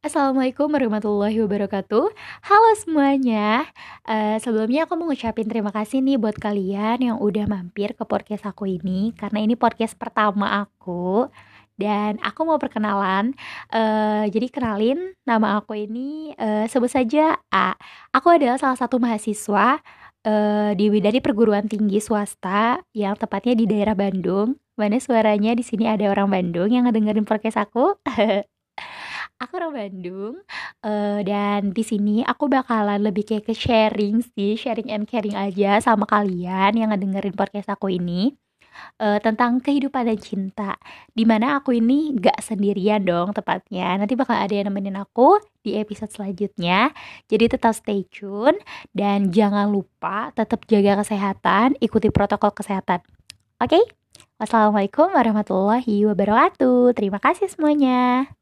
Assalamualaikum warahmatullahi wabarakatuh. Halo semuanya. Uh, Sebelumnya aku mau ngucapin terima kasih nih buat kalian yang udah mampir ke podcast aku ini Karena ini podcast pertama aku Dan aku mau perkenalan. Uh, Jadi kenalin nama aku ini uh, sebut saja A. Aku adalah salah satu mahasiswa uh, di dari perguruan tinggi swasta yang tepatnya di daerah Bandung. Mana suaranya? Di sini ada orang Bandung yang ngedengerin podcast aku. Aku orang Bandung uh, dan di sini aku bakalan lebih kayak ke sharing sih, sharing and caring aja sama kalian yang ngedengerin podcast aku ini uh, tentang kehidupan dan cinta. Di mana aku ini gak sendirian dong tepatnya. Nanti bakal ada yang nemenin aku di episode selanjutnya. Jadi tetap stay tune dan jangan lupa tetap jaga kesehatan, ikuti protokol kesehatan. Oke? Okay? Wassalamualaikum warahmatullahi wabarakatuh. Terima kasih semuanya.